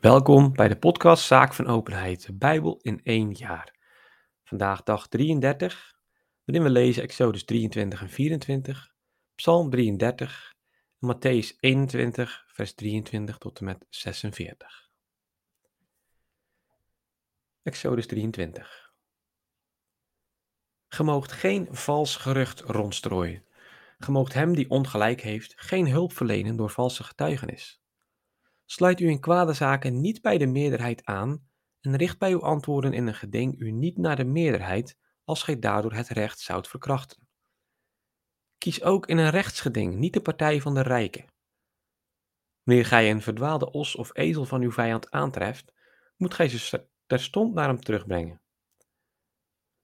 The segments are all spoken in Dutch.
Welkom bij de podcast Zaak van Openheid, de Bijbel in één jaar. Vandaag dag 33, waarin we lezen Exodus 23 en 24, Psalm 33 en Matthäus 21, vers 23 tot en met 46. Exodus 23. Ge moogt geen vals gerucht rondstrooien. Ge moogt hem die ongelijk heeft geen hulp verlenen door valse getuigenis. Sluit u in kwade zaken niet bij de meerderheid aan en richt bij uw antwoorden in een geding u niet naar de meerderheid, als gij daardoor het recht zoudt verkrachten. Kies ook in een rechtsgeding niet de partij van de rijken. Wanneer gij een verdwaalde os of ezel van uw vijand aantreft, moet gij ze terstond naar hem terugbrengen.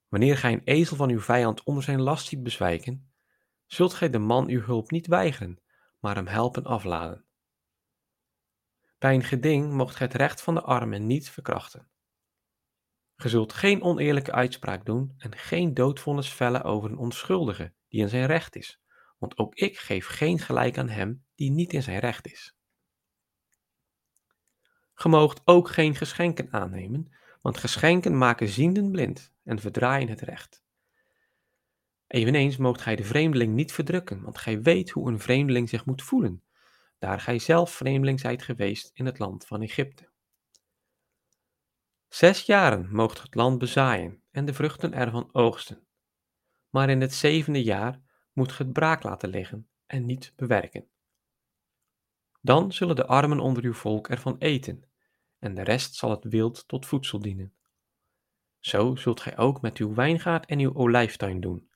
Wanneer gij een ezel van uw vijand onder zijn last ziet bezwijken, zult gij de man uw hulp niet weigeren, maar hem helpen afladen. Bij een geding mocht gij het recht van de armen niet verkrachten. Ge zult geen oneerlijke uitspraak doen en geen doodvonnis vellen over een onschuldige die in zijn recht is, want ook ik geef geen gelijk aan hem die niet in zijn recht is. Ge moogt ook geen geschenken aannemen, want geschenken maken zienden blind en verdraaien het recht. Eveneens moogt gij de vreemdeling niet verdrukken, want gij weet hoe een vreemdeling zich moet voelen daar gij zelf vreemdeling zijt geweest in het land van Egypte. Zes jaren moogt het land bezaaien en de vruchten ervan oogsten. Maar in het zevende jaar moet ge het braak laten liggen en niet bewerken. Dan zullen de armen onder uw volk ervan eten, en de rest zal het wild tot voedsel dienen. Zo zult gij ook met uw wijngaard en uw olijftuin doen,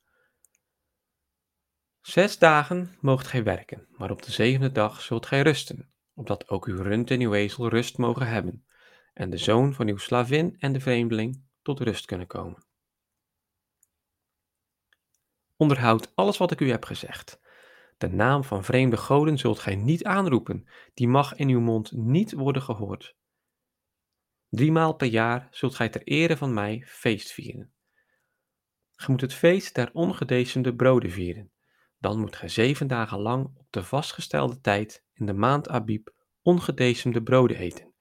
Zes dagen moogt gij werken, maar op de zevende dag zult gij rusten, opdat ook uw rund en uw ezel rust mogen hebben, en de zoon van uw slavin en de vreemdeling tot rust kunnen komen. Onderhoud alles wat ik u heb gezegd. De naam van vreemde goden zult gij niet aanroepen, die mag in uw mond niet worden gehoord. Driemaal per jaar zult gij ter ere van mij feest vieren. Ge moet het feest der ongedecemde broden vieren dan moet gij zeven dagen lang op de vastgestelde tijd in de maand Abib ongedecemde broden eten,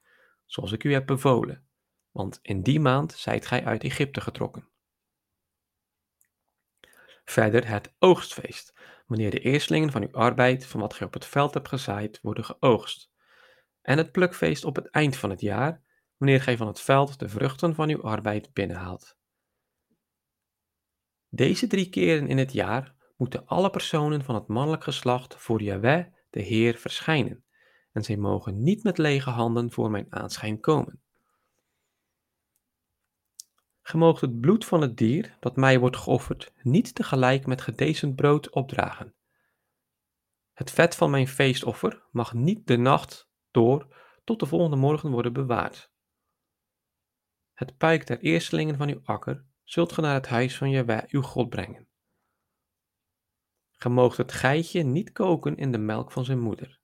zoals ik u heb bevolen, want in die maand zijt gij uit Egypte getrokken. Verder het oogstfeest, wanneer de eerstelingen van uw arbeid, van wat gij op het veld hebt gezaaid, worden geoogst. En het plukfeest op het eind van het jaar, wanneer gij van het veld de vruchten van uw arbeid binnenhaalt. Deze drie keren in het jaar moeten alle personen van het mannelijk geslacht voor Yahweh, de Heer, verschijnen, en zij mogen niet met lege handen voor mijn aanschijn komen. Ge moogt het bloed van het dier dat mij wordt geofferd niet tegelijk met gedecent brood opdragen. Het vet van mijn feestoffer mag niet de nacht door tot de volgende morgen worden bewaard. Het puik der eerstelingen van uw akker zult ge naar het huis van Jahweh uw God brengen. Ge moogt het geitje niet koken in de melk van zijn moeder.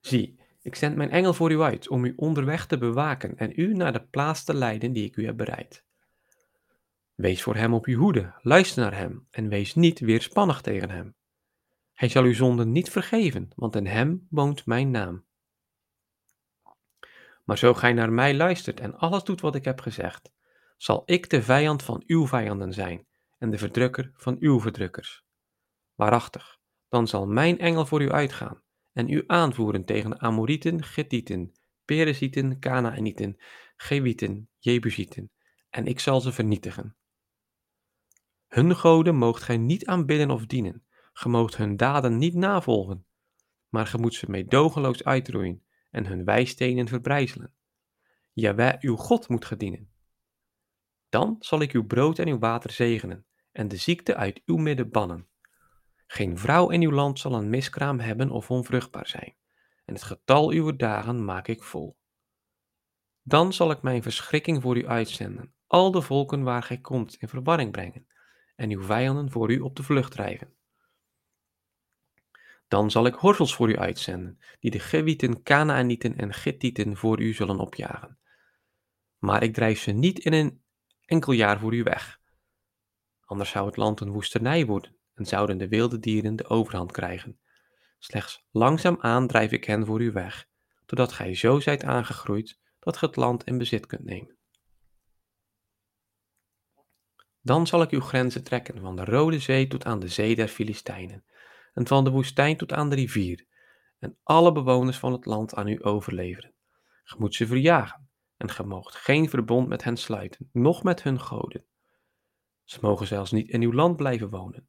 Zie, ik zend mijn engel voor u uit om u onderweg te bewaken en u naar de plaats te leiden die ik u heb bereid. Wees voor hem op uw hoede, luister naar hem en wees niet weerspannig tegen hem. Hij zal uw zonden niet vergeven, want in hem woont mijn naam. Maar zo gij naar mij luistert en alles doet wat ik heb gezegd, zal ik de vijand van uw vijanden zijn en de verdrukker van uw verdrukkers. Waarachtig, dan zal mijn engel voor u uitgaan en u aanvoeren tegen Amorieten, Gittieten, Perezieten, Kanaanieten, Gewieten, Jebusieten, en ik zal ze vernietigen. Hun goden moogt gij niet aanbidden of dienen, ge moogt hun daden niet navolgen, maar ge moet ze meedogenloos uitroeien en hun wijstenen verbrijzelen. Jawel, uw God moet gedienen. Dan zal ik uw brood en uw water zegenen, en de ziekte uit uw midden bannen. Geen vrouw in uw land zal een miskraam hebben of onvruchtbaar zijn, en het getal uw dagen maak ik vol. Dan zal ik mijn verschrikking voor u uitzenden, al de volken waar gij komt in verwarring brengen, en uw vijanden voor u op de vlucht drijven. Dan zal ik horsels voor u uitzenden, die de Gewieten, Kanaanieten en Gittieten voor u zullen opjagen. Maar ik drijf ze niet in een enkel jaar voor u weg anders zou het land een woestenij worden en zouden de wilde dieren de overhand krijgen. Slechts langzaamaan drijf ik hen voor u weg, totdat gij zo zijt aangegroeid dat ge het land in bezit kunt nemen. Dan zal ik uw grenzen trekken van de Rode Zee tot aan de Zee der Filistijnen, en van de woestijn tot aan de rivier, en alle bewoners van het land aan u overleveren. Ge moet ze verjagen, en ge moogt geen verbond met hen sluiten, noch met hun goden. Ze mogen zelfs niet in uw land blijven wonen,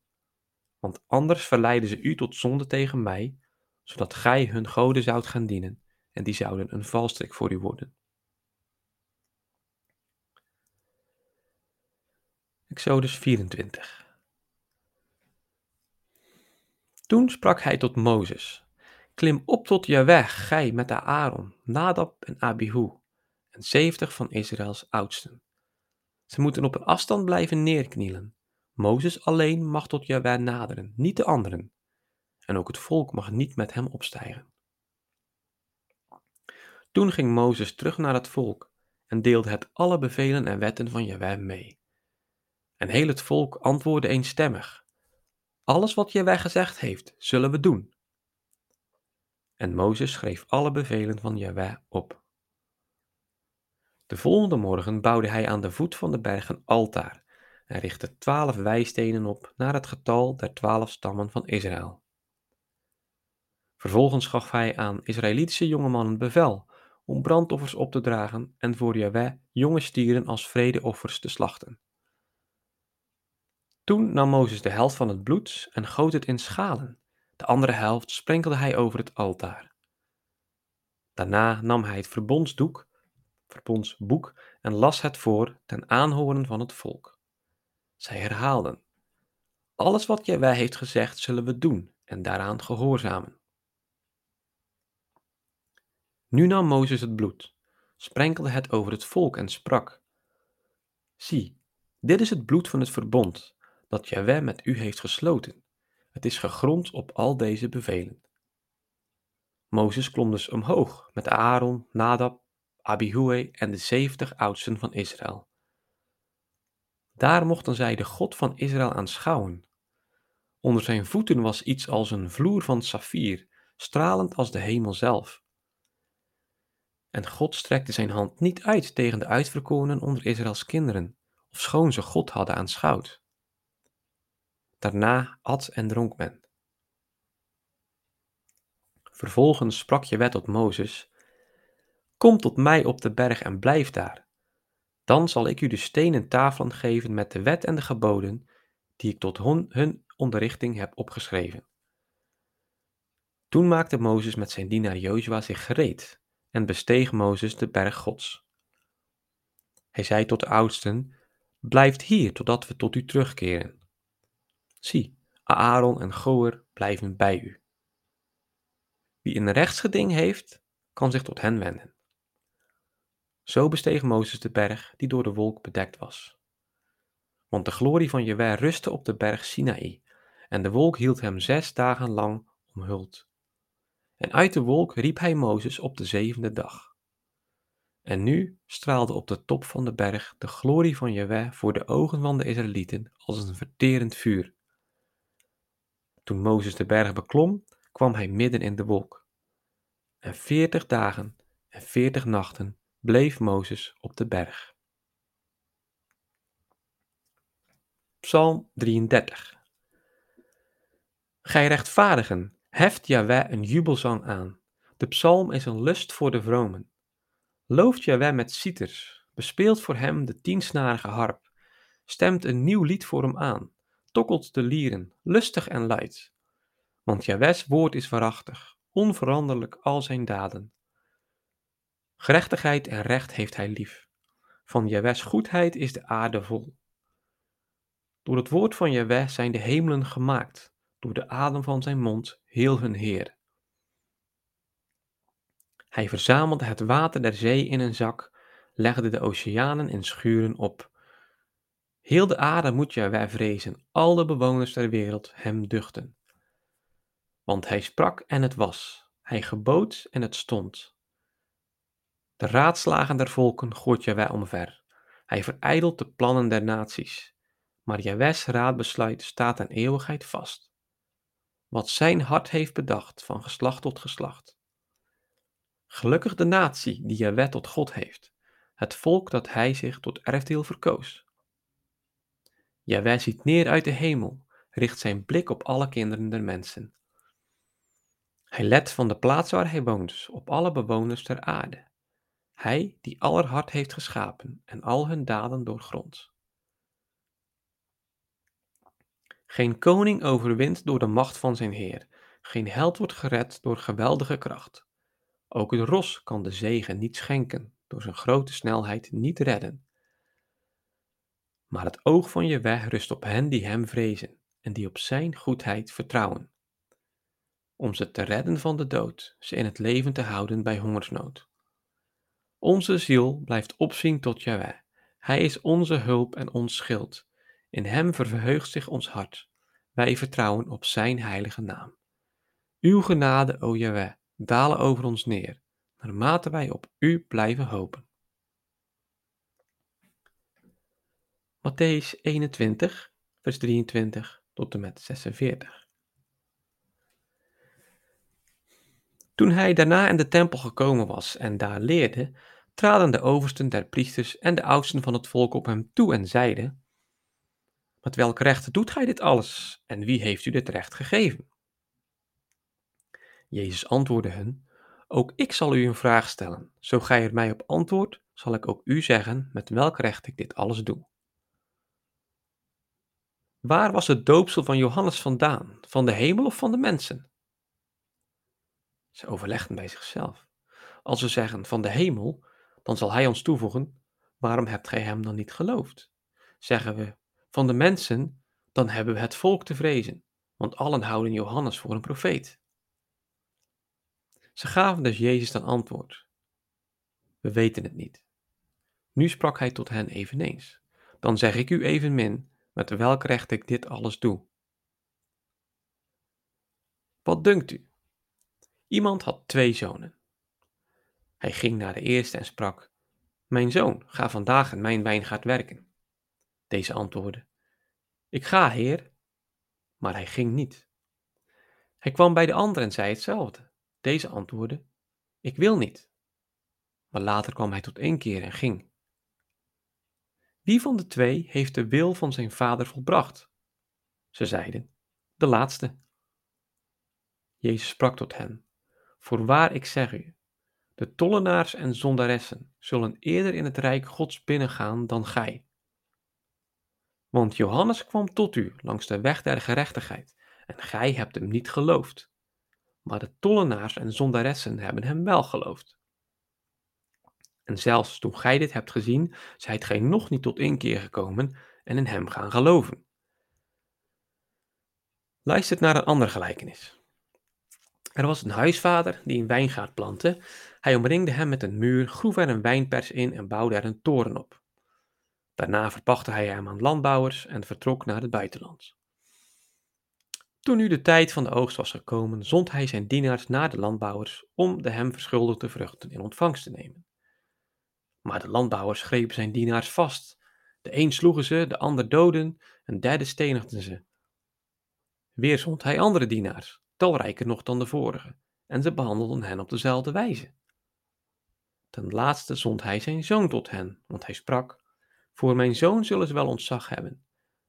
want anders verleiden ze u tot zonde tegen mij, zodat gij hun goden zoudt gaan dienen, en die zouden een valstrik voor u worden. Exodus 24. Toen sprak hij tot Mozes: Klim op tot Jaweh, gij met de Aaron, Nadab en Abihu, en zeventig van Israëls oudsten. Ze moeten op een afstand blijven neerknielen. Mozes alleen mag tot Jaweh naderen, niet de anderen. En ook het volk mag niet met hem opstijgen. Toen ging Mozes terug naar het volk en deelde het alle bevelen en wetten van Jaweh mee. En heel het volk antwoordde eenstemmig: Alles wat Jaweh gezegd heeft, zullen we doen. En Mozes schreef alle bevelen van Jaweh op. De volgende morgen bouwde hij aan de voet van de berg een altaar en richtte twaalf wijstenen op naar het getal der twaalf stammen van Israël. Vervolgens gaf hij aan Israëlitische jongemannen bevel om brandoffers op te dragen en voor Jaweh jonge stieren als vredeoffers te slachten. Toen nam Mozes de helft van het bloed en goot het in schalen. De andere helft sprenkelde hij over het altaar. Daarna nam hij het verbondsdoek, verbondsboek en las het voor ten aanhoren van het volk. Zij herhaalden: Alles wat wij heeft gezegd, zullen we doen en daaraan gehoorzamen. Nu nam Mozes het bloed, sprenkelde het over het volk en sprak: Zie, dit is het bloed van het verbond dat Jahweh met u heeft gesloten. Het is gegrond op al deze bevelen. Mozes klom dus omhoog met Aaron, Nadab, Abihu en de zeventig oudsten van Israël. Daar mochten zij de God van Israël aanschouwen. Onder zijn voeten was iets als een vloer van saffier, stralend als de hemel zelf. En God strekte zijn hand niet uit tegen de uitverkorenen onder Israëls kinderen, ofschoon ze God hadden aanschouwd. Daarna at en dronk men. Vervolgens sprak je wet tot Mozes: Kom tot mij op de berg en blijf daar. Dan zal ik u de stenen tafelen geven met de wet en de geboden die ik tot hun onderrichting heb opgeschreven. Toen maakte Mozes met zijn dienaar Jozua zich gereed en besteeg Mozes de berg Gods. Hij zei tot de oudsten: Blijft hier totdat we tot u terugkeren. Zie, Aaron en Goer blijven bij u. Wie een rechtsgeding heeft, kan zich tot hen wenden. Zo besteeg Mozes de berg die door de wolk bedekt was. Want de glorie van Jewer rustte op de berg Sinaï, en de wolk hield hem zes dagen lang omhuld. En uit de wolk riep hij Mozes op de zevende dag. En nu straalde op de top van de berg de glorie van Jewer voor de ogen van de Israëlieten als een verterend vuur. Toen Mozes de berg beklom, kwam hij midden in de wolk. En veertig dagen en veertig nachten bleef Mozes op de berg. Psalm 33 Gij rechtvaardigen, heft Jahweh een jubelzang aan. De psalm is een lust voor de vromen. Looft Jahweh met citers, bespeelt voor hem de tiensnarige harp, stemt een nieuw lied voor hem aan tokkelt de lieren, lustig en luid. Want Jawes woord is waarachtig, onveranderlijk al zijn daden. Gerechtigheid en recht heeft hij lief. Van Jawes goedheid is de aarde vol. Door het woord van Jaweh zijn de hemelen gemaakt, door de adem van zijn mond heel hun Heer. Hij verzamelde het water der zee in een zak, legde de oceanen in schuren op. Heel de aarde moet wij vrezen, al de bewoners der wereld hem duchten. Want hij sprak en het was, hij gebood en het stond. De raadslagen der volken gooit wij omver, hij verijdelt de plannen der naties. Maar Jawes raadbesluit staat aan eeuwigheid vast. Wat zijn hart heeft bedacht van geslacht tot geslacht. Gelukkig de natie die wet tot God heeft, het volk dat hij zich tot erfdeel verkoos. Jawel ziet neer uit de hemel, richt zijn blik op alle kinderen der mensen. Hij let van de plaats waar hij woont op alle bewoners ter aarde. Hij die aller hart heeft geschapen en al hun daden doorgrondt. Geen koning overwint door de macht van zijn heer, geen held wordt gered door geweldige kracht. Ook het ros kan de zegen niet schenken, door zijn grote snelheid niet redden. Maar het oog van je weg rust op hen die hem vrezen en die op zijn goedheid vertrouwen. Om ze te redden van de dood, ze in het leven te houden bij hongersnood. Onze ziel blijft opzien tot Jahweh. Hij is onze hulp en ons schild. In hem verheugt zich ons hart. Wij vertrouwen op zijn heilige naam. Uw genade, o Jahweh, dalen over ons neer, naarmate wij op u blijven hopen. Matthäus 21, vers 23 tot en met 46. Toen hij daarna in de tempel gekomen was en daar leerde, traden de oversten der priesters en de oudsten van het volk op hem toe en zeiden: Met welk recht doet gij dit alles en wie heeft u dit recht gegeven? Jezus antwoordde hen: Ook ik zal u een vraag stellen. Zo gij er mij op antwoordt, zal ik ook u zeggen met welk recht ik dit alles doe. Waar was het doopsel van Johannes vandaan? Van de hemel of van de mensen? Ze overlegden bij zichzelf. Als we zeggen van de hemel, dan zal hij ons toevoegen: Waarom hebt gij hem dan niet geloofd? Zeggen we van de mensen, dan hebben we het volk te vrezen, want allen houden Johannes voor een profeet. Ze gaven dus Jezus dan antwoord: We weten het niet. Nu sprak hij tot hen eveneens: Dan zeg ik u evenmin met welk recht ik dit alles doe. Wat dunkt u? Iemand had twee zonen. Hij ging naar de eerste en sprak: Mijn zoon, ga vandaag in mijn wijngaard werken. Deze antwoordde: Ik ga, heer. Maar hij ging niet. Hij kwam bij de andere en zei hetzelfde. Deze antwoordde: Ik wil niet. Maar later kwam hij tot één keer en ging. Wie van de twee heeft de wil van zijn vader volbracht? Ze zeiden: De laatste. Jezus sprak tot hen: Voorwaar ik zeg u, de tollenaars en zondaressen zullen eerder in het rijk Gods binnengaan dan gij. Want Johannes kwam tot u langs de weg der gerechtigheid, en gij hebt hem niet geloofd. Maar de tollenaars en zondaressen hebben hem wel geloofd. En zelfs toen gij dit hebt gezien, zijt gij nog niet tot inkeer gekomen en in hem gaan geloven. Luistert naar een andere gelijkenis. Er was een huisvader die een wijngaard plantte. Hij omringde hem met een muur, groef er een wijnpers in en bouwde er een toren op. Daarna verpachtte hij hem aan landbouwers en vertrok naar het buitenland. Toen nu de tijd van de oogst was gekomen, zond hij zijn dienaars naar de landbouwers om de hem verschuldigde vruchten in ontvangst te nemen. Maar de landbouwers grepen zijn dienaars vast. De een sloegen ze, de ander doden, een derde stenigden ze. Weer zond hij andere dienaars, talrijker nog dan de vorige, en ze behandelden hen op dezelfde wijze. Ten laatste zond hij zijn zoon tot hen, want hij sprak: Voor mijn zoon zullen ze wel ontzag hebben.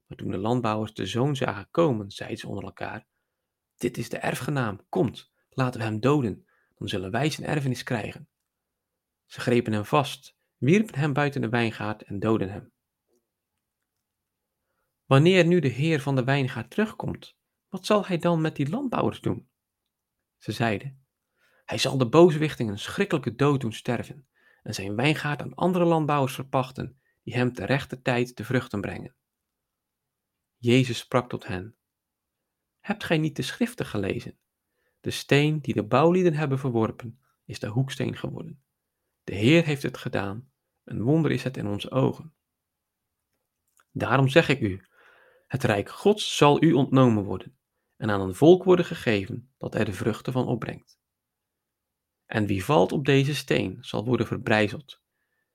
Maar toen de landbouwers de zoon zagen komen, zeiden ze onder elkaar: Dit is de erfgenaam, komt, laten we hem doden, dan zullen wij zijn erfenis krijgen. Ze grepen hem vast, wierpen hem buiten de wijngaard en doden hem. Wanneer nu de heer van de wijngaard terugkomt, wat zal hij dan met die landbouwers doen? Ze zeiden: Hij zal de booswichting een schrikkelijke dood doen sterven en zijn wijngaard aan andere landbouwers verpachten, die hem te rechte tijd de vruchten brengen. Jezus sprak tot hen: Hebt gij niet de schriften gelezen? De steen die de bouwlieden hebben verworpen, is de hoeksteen geworden. De Heer heeft het gedaan, een wonder is het in onze ogen. Daarom zeg ik u: het rijk Gods zal u ontnomen worden en aan een volk worden gegeven dat er de vruchten van opbrengt. En wie valt op deze steen zal worden verbrijzeld,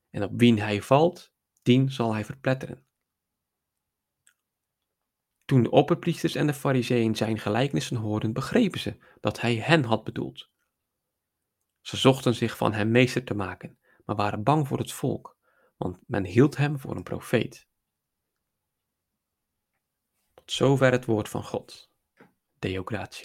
en op wien hij valt, dien zal hij verpletteren. Toen de opperpriesters en de fariseeën zijn gelijkenissen hoorden, begrepen ze dat hij hen had bedoeld. Ze zochten zich van hem meester te maken, maar waren bang voor het volk, want men hield hem voor een profeet. Tot zover het woord van God. dei eu grátis.